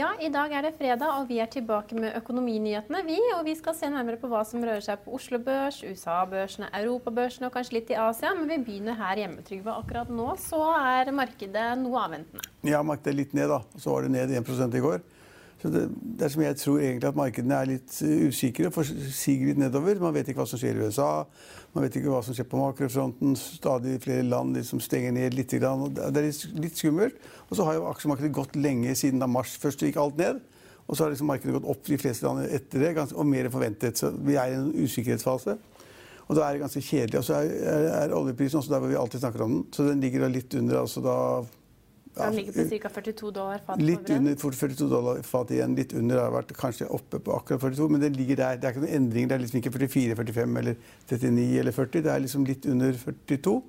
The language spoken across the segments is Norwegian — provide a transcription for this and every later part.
Ja, i dag er det fredag, og vi er tilbake med økonominyhetene. vi, Og vi skal se nærmere på hva som rører seg på Oslo Børs, USA-børsene, Europabørsene og kanskje litt i Asia. Men vi begynner her hjemme, Trygve. Akkurat nå så er markedet noe avventende. Ja, markedet er litt ned, da. Så var det ned 1 i går. Så det, det er som jeg tror egentlig at markedene er litt uh, usikre, og siger litt nedover. Man vet ikke hva som skjer i USA, man vet ikke hva som skjer på makrofronten. Stadig flere land liksom stenger ned litt. Og det er litt, skummelt. Og så har jo aksjemarkedet gått lenge siden da mars. Først gikk alt ned. Og så har liksom markedet gått opp de fleste land etter det, og mer enn forventet. Så vi er i en usikkerhetsfase. Og da er det ganske kjedelig. Og så er, er, er oljeprisen også der hvor vi alltid snakker om den. Så den ligger litt under altså da Den ligger på ca. 42 dollar fatet. Litt under 42 dollar fatet igjen. Litt under har vært kanskje oppe på akkurat 42, men det ligger der. Det er ikke noen endring. Det er liksom ikke 44, 45 eller 39 eller 40. Det er liksom litt under 42.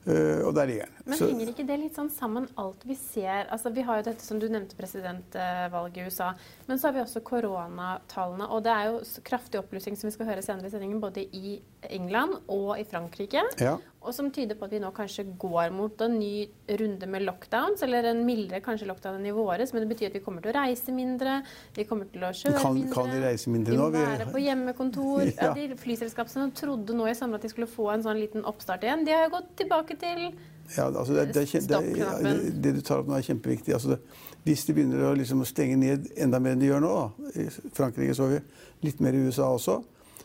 Uh, og der ligger den. Men henger ikke det litt sånn sammen, alt vi ser? Altså, vi har jo dette som du nevnte, presidentvalget i USA. Men så har vi også koronatallene. Og det er jo kraftig oppblussing som vi skal høre senere i sendingen, både i England og i Frankrike. Ja. Og som tyder på at vi nå kanskje går mot en ny runde med lockdowns, eller en mildere kanskje lockdown enn i våres. Men det betyr at vi kommer til å reise mindre, vi kommer til å kjøre Kan- mindre. kan vi reise mindre vi må være på hjemmekontor. ja. De flyselskapene som trodde nå i sommer at de skulle få en sånn liten oppstart igjen, de har jo gått tilbake til Ja, altså det, det, det, det, det du tar opp nå, er kjempeviktig. Altså hvis de begynner å liksom stenge ned enda mer enn de gjør nå, i Frankrike så vi litt mer i USA også,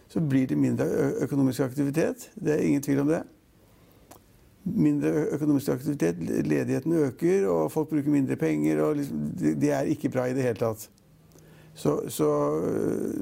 så blir det mindre økonomisk aktivitet. Det er ingen tvil om det. Mindre økonomisk aktivitet, ledigheten øker, og folk bruker mindre penger. og liksom, det, er ikke bra i det hele tatt. Så, så,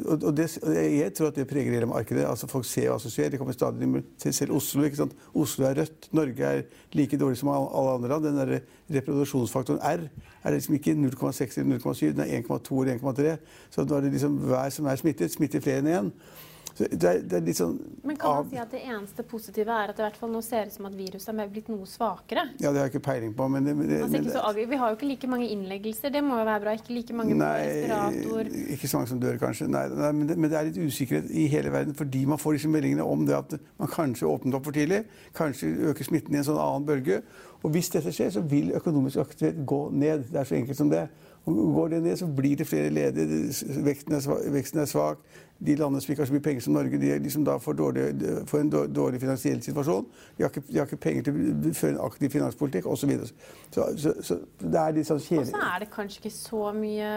og det, jeg tror at det preger hele markedet. Altså Folk ser hva som skjer. Det kommer stadig til selv Oslo. ikke sant? Oslo er rødt. Norge er like dårlig som alle andre land. Den der reproduksjonsfaktoren R er liksom ikke 0,6 eller 0,7, den er 1,2 eller 1,3. Så da er det liksom hver som er smittet, smitter flere enn én. Så det er, det er litt sånn Men kan man si at det eneste positive er at det i hvert fall nå ser ut som at viruset er blitt noe svakere? Ja, det har jeg ikke peiling på, men, det, men, det, Altså, men så, vi har jo ikke like mange innleggelser, det må jo være bra. Ikke like mange Nei, respirator. ikke så mange som dør, kanskje. Nei, nei, men, det, men det er litt usikkerhet i hele verden fordi man får disse meldingene om det at man kanskje åpnet opp for tidlig. Kanskje øker smitten i en sånn annen bølge. Og hvis dette skjer, så vil økonomisk aktivitet gå ned. Det er så enkelt som det. Og går det ned, så blir det flere ledige. Veksten er, svak, veksten er svak. De landene som ikke har så mye penger som Norge, de liksom da får, dårlig, får en dårlig finansiell situasjon. De har ikke, de har ikke penger til å føre en aktiv finanspolitikk osv. Så, så, så, så det er litt sånn Og så er det kanskje ikke så mye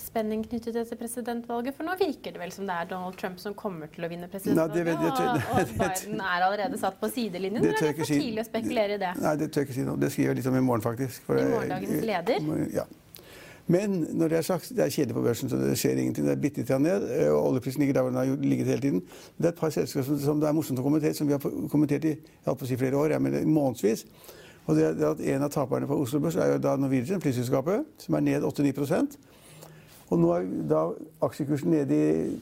spenning knyttet til presidentvalget, for nå virker det vel som det er Donald Trump som kommer til å vinne Nei, det presidentvalget, vet jeg ikke. og, og Biden er allerede satt på sidelinjen? Det Eller er det for tidlig å spekulere i det? Nei, det tør jeg ikke si nå. Det skriver jeg litt om i morgen, faktisk. For I morgendagens leder? Ja. Men når det er sagt, det er kjedelig på børsen, så det skjer ingenting. Det er bitte litt ned, eh, og oljeprisen ligger der hvor den har ligget hele tiden. Det er et par selskaper som, det er morsomt å kommentere, som vi har kommentert i si flere år, jeg mener månedsvis. Og det det at En av taperne på Oslo Børs er jo da Norwegian, flyselskapet, som er ned 8-9 Og nå er da aksjekursen nede i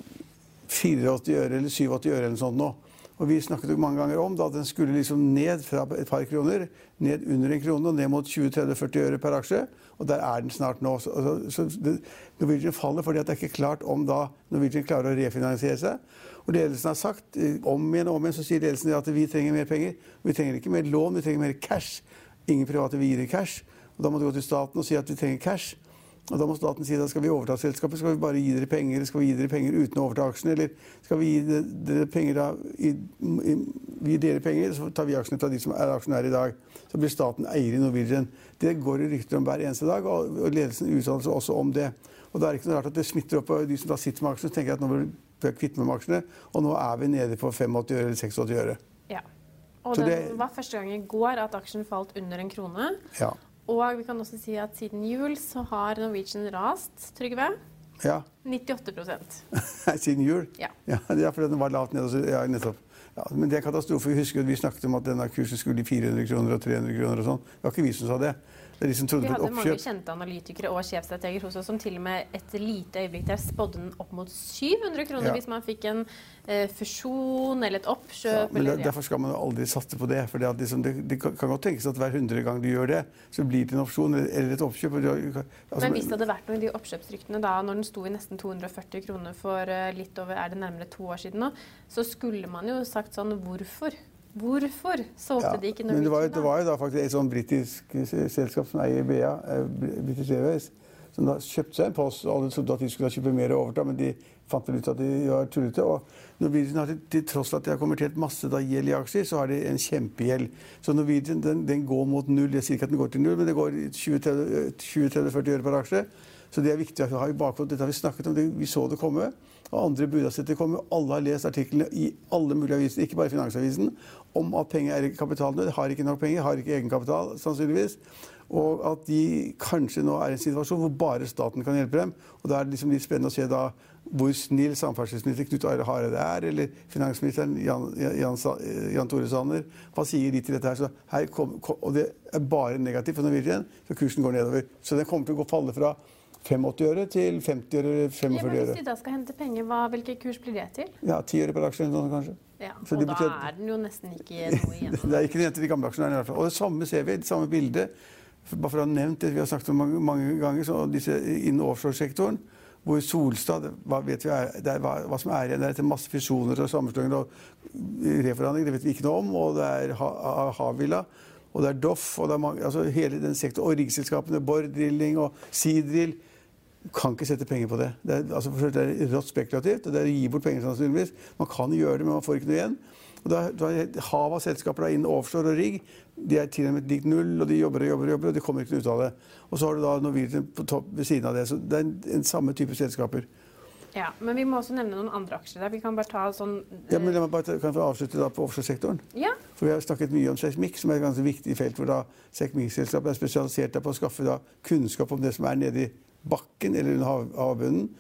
84 øre eller 87 øre eller noe sånt nå. Og vi snakket jo mange ganger om da at den skulle liksom ned fra et par kroner, ned under en krone og ned mot 20-30-40 øre per aksje. Og der er den snart nå. Så, så, så det, Norwegian faller fordi det er ikke klart om da Norwegian klarer å refinansiere seg. Og ledelsen har sagt eh, om igjen og om igjen så sier ledelsen at vi trenger mer penger. Vi trenger ikke mer lån, vi trenger mer cash. Ingen private vil gi deg cash. Og da må du gå til staten og si at vi trenger cash. Og Da må staten si da skal vi overta selskapet, skal vi bare gi dere penger, skal vi gi dere penger uten å overta aksjene, eller skal vi gi dere penger da, i, i, vi gir dere penger, så tar vi aksjene fra de som er aksjonærer i dag. Så blir staten eier i Norwegian. Det går det rykter om hver eneste dag, og ledelsen uttaler seg også om det. Og da er det ikke noe rart at det smitter opp på de som da sitter med aksjene, og tenker at nå bør vi kvitte med aksjene, og nå er vi nede på 85 øre eller 86 øre. Ja. Og det, det var første gang i går at aksjen falt under en krone. Ja. Og vi kan også si at siden jul så har Norwegian rast, Trygve. Ja. 98% Siden jul? Ja. ja. Det er fordi den var lavt nede. Ja, nettopp. Ja, men det er katastrofe. Vi husker at vi snakket om at denne kursen skulle i 400 kroner og 300 kroner og sånn. Det var ikke vi som sa det. Det de som trodde Vi hadde mange kjente analytikere og sjefstrateger hos oss som til og med et lite øyeblikk der spådde den opp mot 700 kroner ja. hvis man fikk en eh, fusjon eller et oppkjøp. Ja, men eller, Derfor skal man aldri satse på det. for det, liksom, det, det, kan godt tenkes at hver hundre gang du gjør det, så blir det en opsjon eller et oppkjøp. Altså, men hvis det hadde vært noe i de oppkjøpsryktene da, når den sto i nesten 240 kroner for uh, litt over er det nærmere to år siden nå, så skulle man jo sagt sånn Hvorfor? Hvorfor solgte ja, de ikke Norwegian? Det var, det var, jo da faktisk et sånn britisk selskap som eier BA, eh, British Airways, som da kjøpte seg en post. Alle trodde at de skulle kjøpe mer og overta, men de fant vel ut at de var tullete. Og Norwegian har til tross for at de har konvertert masse da, gjeld i aksjer, så har de en kjempegjeld. Så Norwegian den, den, går mot null. Jeg sier ikke at den går til null, men det går 20-30-40 øre per aksje. Så det er viktig å ha i bakhodet. Dette har vi snakket om, det, vi så det komme og andre budasetter kommer. Alle har lest artiklene i alle mulige aviser, ikke bare Finansavisen, om at penger er i kapitalnød. Har ikke nok penger, har ikke egenkapital, sannsynligvis. Og at de kanskje nå er i en situasjon hvor bare staten kan hjelpe dem. Og da er det liksom litt spennende å se da hvor snill samferdselsminister Knut Are Hareide er, eller finansministeren Jan, Jan, Jan, Tore Sanner. Hva sier de til dette her? her kom, kom, og det er bare negativt for Norwegian, så kursen går nedover. Så den kommer til å gå falle fra 85 øre til 50 øre, 45 øre. Hvis de da skal hente penger, hva, hvilke kurs blir det til? Ja, 10 øre per aksje sånn, kanskje. Ja, og da betyr, er den jo nesten ikke noe igjen. det er ikke igjen til de gamle aksjene. i hvert fall. Og det samme ser vi, det samme bildet. Bare for å ha nevnt det vi har snakket om mange, mange ganger, så disse innen offshoresektoren, hvor Solstad hva vet vi er, er, hva, hva, som er igjen, det er etter masse fisjoner og sammenslåinger og reforhandlinger, det vet vi ikke noe om. Og det er Havila. Og det er Doff, og det er mange, altså hele den sektoren, og riggselskapene, Borr Drilling og Seadrill kan ikke sette penger på det. Det er, altså, det er rått spekulativt. og Det er å gi bort penger sannsynligvis. Man kan gjøre det, men man får ikke noe igjen. Og da, da Havet av selskaper innen offshore og rigg de er til og med lik null, og de jobber og jobber, og jobber, og de kommer ikke ut av det. Og så har du da Norwegian på topp ved siden av det. Så det er en, en samme type selskaper. Ja, Men vi må også nevne noen andre aksjer der. Vi kan bare ta sånn Ja, men la meg bare kan få avslutte da på offshoresektoren. Ja. For Vi har snakket mye om seismikk, som er et ganske viktig felt. hvor da Seismikkselskapet er spesialisert på å skaffe da kunnskap om det som er nede i bakken eller hav, havbunnen.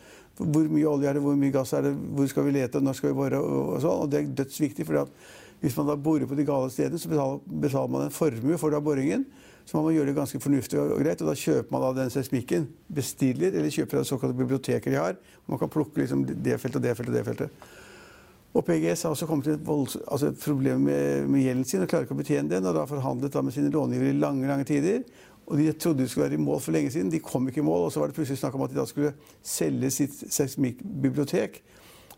Hvor mye olje er det, hvor mye gass er det, hvor skal vi lete, når skal vi bore? Og, sånn. og Det er dødsviktig. for hvis man da borer på de gale stedene, så betaler, betaler man en formue for da boringen. Så man må gjøre det ganske fornuftig og greit. og Da kjøper man da den seismikken. Bestiller eller kjøper fra såkalte biblioteker de har. Man kan plukke liksom det feltet og det feltet og det feltet. Og PGS har også kommet til et, altså problem med, med, gjelden sin og klarer ikke å betjene den. og da forhandlet da med sine långivere i lange lange tider. Og De trodde de skulle være i mål for lenge siden. De kom ikke i mål. Og så var det plutselig snakk om at de da skulle selge sitt seismikkbibliotek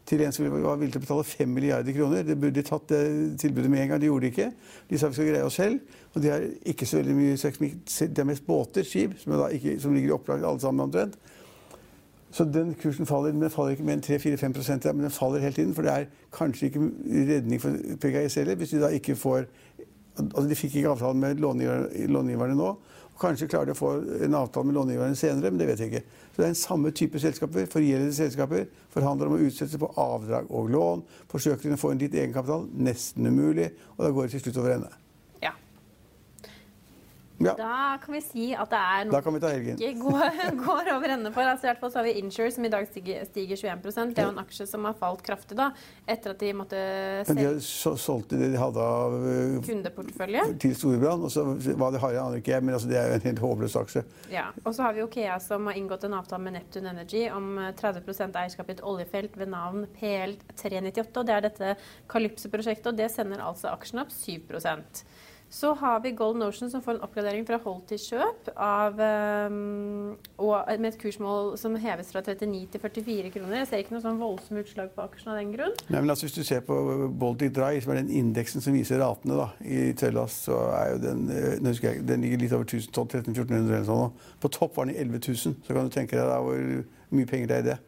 til en som var villig til å betale 5 milliarder kroner. De burde tatt det tilbudet med en gang. De gjorde det ikke. De sa vi skal greie oss selv. Og de har ikke så veldig mye seismikk. Det er mest båter, skip, som, ikke, som ligger i opplag alle sammen omtrent. Så den kursen faller, men den faller ikke mer enn 3-4-5 men den faller helt inn. For det er kanskje ikke redning for PGS heller, hvis de da ikke får Altså, de fikk ikke avtalen med långiverne nå. Kanskje klarer de å få en avtale med långiverne senere, men det vet jeg ikke. Så Det er en samme type selskaper. Forgjeldede selskaper forhandler om å utsette på avdrag og lån. Forsøker å få en litt egenkapital. Nesten umulig. Og da går det til slutt over ende. Ja. Da kan vi si at det er noe som ikke går, går, over ende for. Altså, I hvert fall så har vi Insure, som i dag stiger, stiger 21 Det er jo en aksje som har falt kraftig da, etter at de måtte selge Men de solgte det de hadde av uh, kundeportefølje til Storebrand. Og så hva de har, aner ikke jeg, men altså, det er jo en helt håpløs aksje. Ja, Og så har vi Okea, som har inngått en avtale med Neptune Energy om 30 uh, eierskap i et oljefelt ved navn PL398. og Det er dette Kalypse-prosjektet, og det sender altså aksjen opp 7 Så har vi Golden Ocean som får en oppgradering fra hold til kjøp av, um, med et kursmål som heves fra 39 til 44 kroner. Jeg ser ikke noe sånn voldsomt utslag på aksjen av den grunn. Nei, men altså Hvis du ser på Baltic Dry, som er den indeksen som viser ratene da, i Tellas, så er jo den jeg, den ligger litt over 1000, 1400 eller sånn. På topp var den i 11 000. Så kan du tenke deg da hvor mye penger det er i det.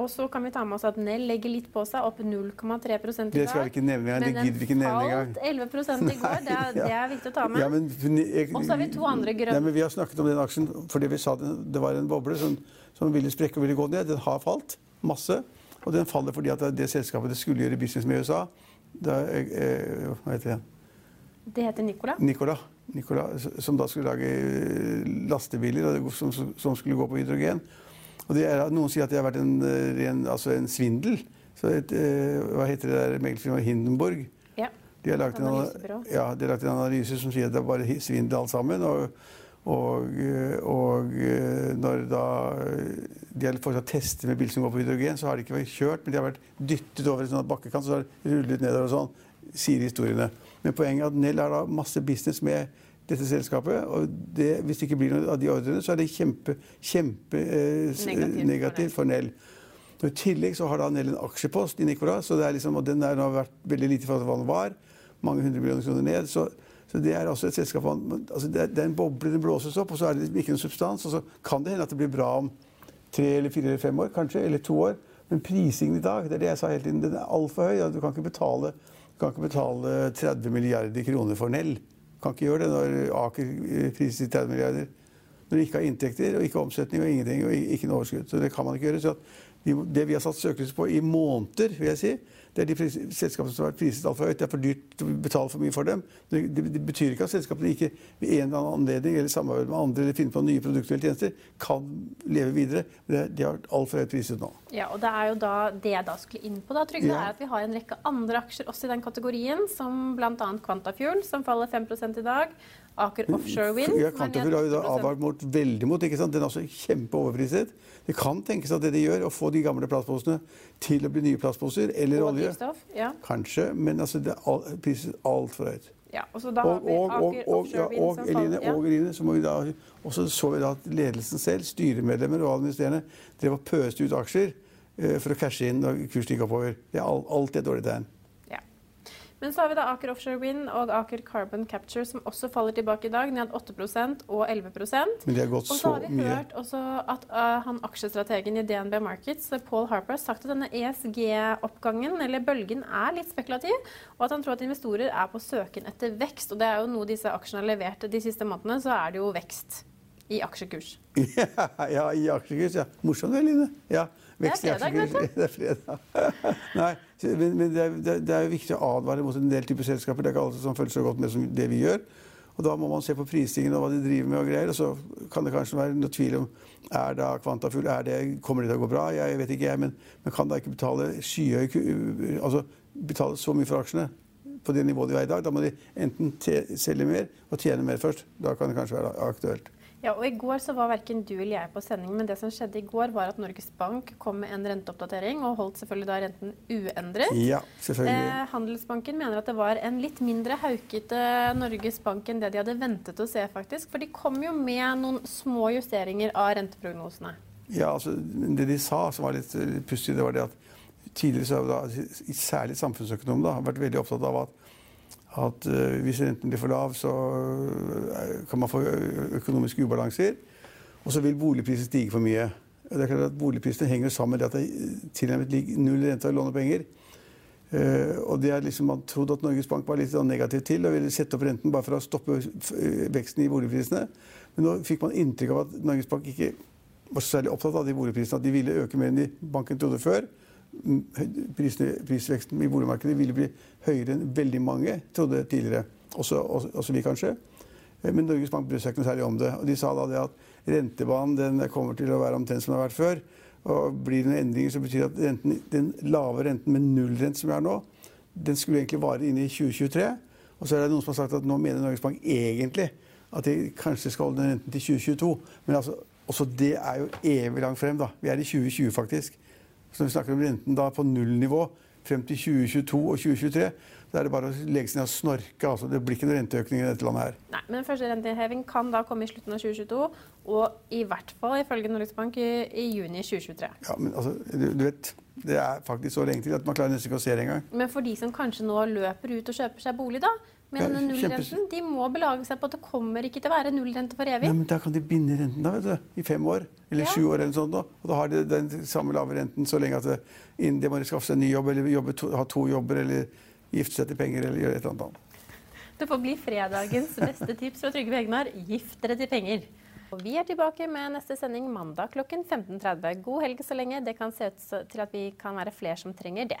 Og så kan vi ta med oss at Nell legger litt på seg, opp 0,3 i dag. Det skal vi ikke nevne engang. Det gidder vi ikke nevne engang. Men den falt 11 i går. Det er, det er, viktig å ta med. Ja, og så har vi to andre grønne. Nei, men Vi har snakket om den aksjen fordi vi sa det, det var en boble som, som, ville sprekke og ville gå ned. Den har falt masse. Og den faller fordi at det selskapet det skulle gjøre business med USA det, eh, Hva heter det? Det heter Nicola. Nicola. Nicola som da skulle lage lastebiler som, som skulle gå på hydrogen. Er, noen sier at det har vært en, eh, ren, altså en svindel. Et, eh, hva heter det der meglerfirmaet Hindenburg? Ja. De har lagt en, ja, de har lagt en analyse som sier at det er bare svindel alt sammen. Og, og, eh, og når da de har foretatt tester med bil som går på hydrogen, så har de ikke vært kjørt, men de har vært dyttet over en sånn bakkekant, så har de rullet nedover og sånn, sier historiene. Men poenget er at Nell har da masse business med dette selskapet. Og det, hvis det ikke blir noe av de ordrene, så er det kjempe, kjempe eh, negativt, negativt for Nell. Og I tillegg så har da Nell en aksjepost i Nicola, så det er liksom, og den har vært veldig lite for hva den var. Mange hundre millioner kroner ned. Så, så det er også et selskap altså det, er, det, er, en boble, den blåses opp, og så er det ikke noen substans. Og så kan det hende at det blir bra om tre eller fire eller fem år, kanskje, eller to år. Men prisingen i dag det er det jeg sa hele tiden, den er altfor høy. Du kan ikke betale, du kan ikke betale 30 milliarder kroner for Nell. Kan ikke gjøre det når Aker priser 30 milliarder. Når de ikke har inntekter og ikke omsetning og ingenting og ikke noe overskudd. Så det kan man ikke gjøre. Så det vi har satt søkelyset på i måneder, vil jeg si, det er de selskapene som har priset altfor høyt. Det er for dyrt å betale for mye for dem. Det, det, det betyr ikke at selskapene ikke ved en eller annen anledning eller samarbeid med andre eller finne på nye produkter eller tjenester kan leve videre. Det, de har altfor høyt priset nå. Ja, og Det er jo da det jeg da skulle inn på, da, Trygve, ja. er at vi har en rekke andre aksjer også i den kategorien, som bl.a. Quantafuel, som faller 5 i dag. Aker Offshore Wind. Ja, Kantofil har jo da advart mot, veldig mot. ikke sant? Den er også kjempeoverpriset. Det kan tenkes at det de gjør, å få de gamle plastposene til å bli nye plastposer eller olje ja. Kanskje, men altså, det er priset altfor høyt. Ja, og så da vi Aker Offshore Wind og, Eline, ja. og Eline, så må vi da, også så så vi da at ledelsen selv, styremedlemmer og administrerende, drev og pøste ut aksjer eh, for å cashe inn når kursen gikk oppover. Det er alltid et dårlig tegn. Men så har vi da Aker Offshore Wind og Aker Carbon Capture som også faller tilbake i dag, ned 8% og 11 Men de har gått så mye. Og så har vi hørt også at uh, han aksjestrategen i DNB Markets, Paul Harper, har sagt at denne ESG-oppgangen, eller bølgen, er litt spekulativ, og at han tror at investorer er på søken etter vekst. Og det er jo noe disse aksjene har levert de siste månedene, så er det jo vekst i aksjekurs. Ja, ja i aksjekurs, ja. Morsomt, Eline. Ja. Vekst i du. Det er fredag. Nei, men, men det, er, det, er, jo viktig å advare mot en del typer selskaper. Det er ikke alle som følger så godt med som det vi gjør. Og Da må man se på prisingen og hva de driver med. og greier, og Så kan det kanskje være noe tvil om er da Kvantafull, er det, kommer det til å gå bra. Jeg vet ikke, jeg, men, men kan da ikke betale skyhøy altså betale så mye for aksjene på det nivået de er i dag? Da må de enten selge mer og tjene mer først. Da kan det kanskje være aktuelt. Ja, og I går så var verken du eller jeg på sending, men det som skjedde i går, var at Norges Bank kom med en renteoppdatering og holdt selvfølgelig da renten uendret. Ja, selvfølgelig. Eh, Handelsbanken mener at det var en litt mindre haukete Norges Bank enn det de hadde ventet å se, faktisk. For de kom jo med noen små justeringer av renteprognosene. Ja, altså det de sa som var litt pussig, det var det at tidligere så har da, særlig samfunnsøkonomer da, vært veldig opptatt av at at uh, hvis renten blir for lav, så uh, kan man få økonomiske ubalanser. Og så vil boligprisen stige for mye. Det er klart at Boligprisene henger sammen med at det tilnærmet null rente av lånepenger. Uh, og det er liksom Man trodde at Norges Bank var litt sånn negativ til og ville sette opp renten bare for å stoppe veksten i boligprisene. Men nå fikk man inntrykk av at Norges Bank ikke var særlig opptatt av de boligprisene. At de ville øke mer enn de banken trodde før prisveksten i boligmarkedet ville bli høyere enn veldig mange trodde tidligere. Også, også, også vi, kanskje. Eh, men Norges Bank brydde seg ikke noe særlig om det. Og de sa da det at rentebanen den kommer til å være omtrent som den har vært før. Og blir det noen endringer, så betyr det at renten, den lave renten med nullrente som vi har nå, den skulle egentlig vare inn i 2023. Og så er det noen som har sagt at nå mener Norges Bank egentlig at de kanskje skal holde den renten til 2022. Men altså, også det er jo evig langt frem. da. Vi er i 2020, faktisk. Så vi snakker om renten da på nullnivå frem til 2022 og 2023, Da er det bare å legge seg ned og snorke. Altså. Det blir ikke noen renteøkning i dette landet her. Nei, men første renteheving kan da komme i slutten av 2022, og i hvert fall ifølge Norges Bank i, i juni 2023. Ja, men altså, du, du, vet, Det er faktisk så lenge til at man klarer nesten ikke å se det engang. Men for de som kanskje nå løper ut og kjøper seg bolig, da, med denne nullrenten, de må belage seg på at det kommer ikke til å være nullrente for evig. Ja, men Da kan de binde renten da, vet du, i fem år. Eller ja. sju år. eller sånt da. Og da har de den samme lave renten så lenge at det, innen det må de skaffe seg en ny jobb eller jobbe to, ha to jobber. eller gifte seg til penger eller gjøre et eller annet. Det får bli fredagens beste tips fra Trygve Hegnar gift dere til penger. Og vi er tilbake med neste sending mandag klokken 15.30. God helg så lenge. Det kan se ut til at vi kan være flere som trenger det.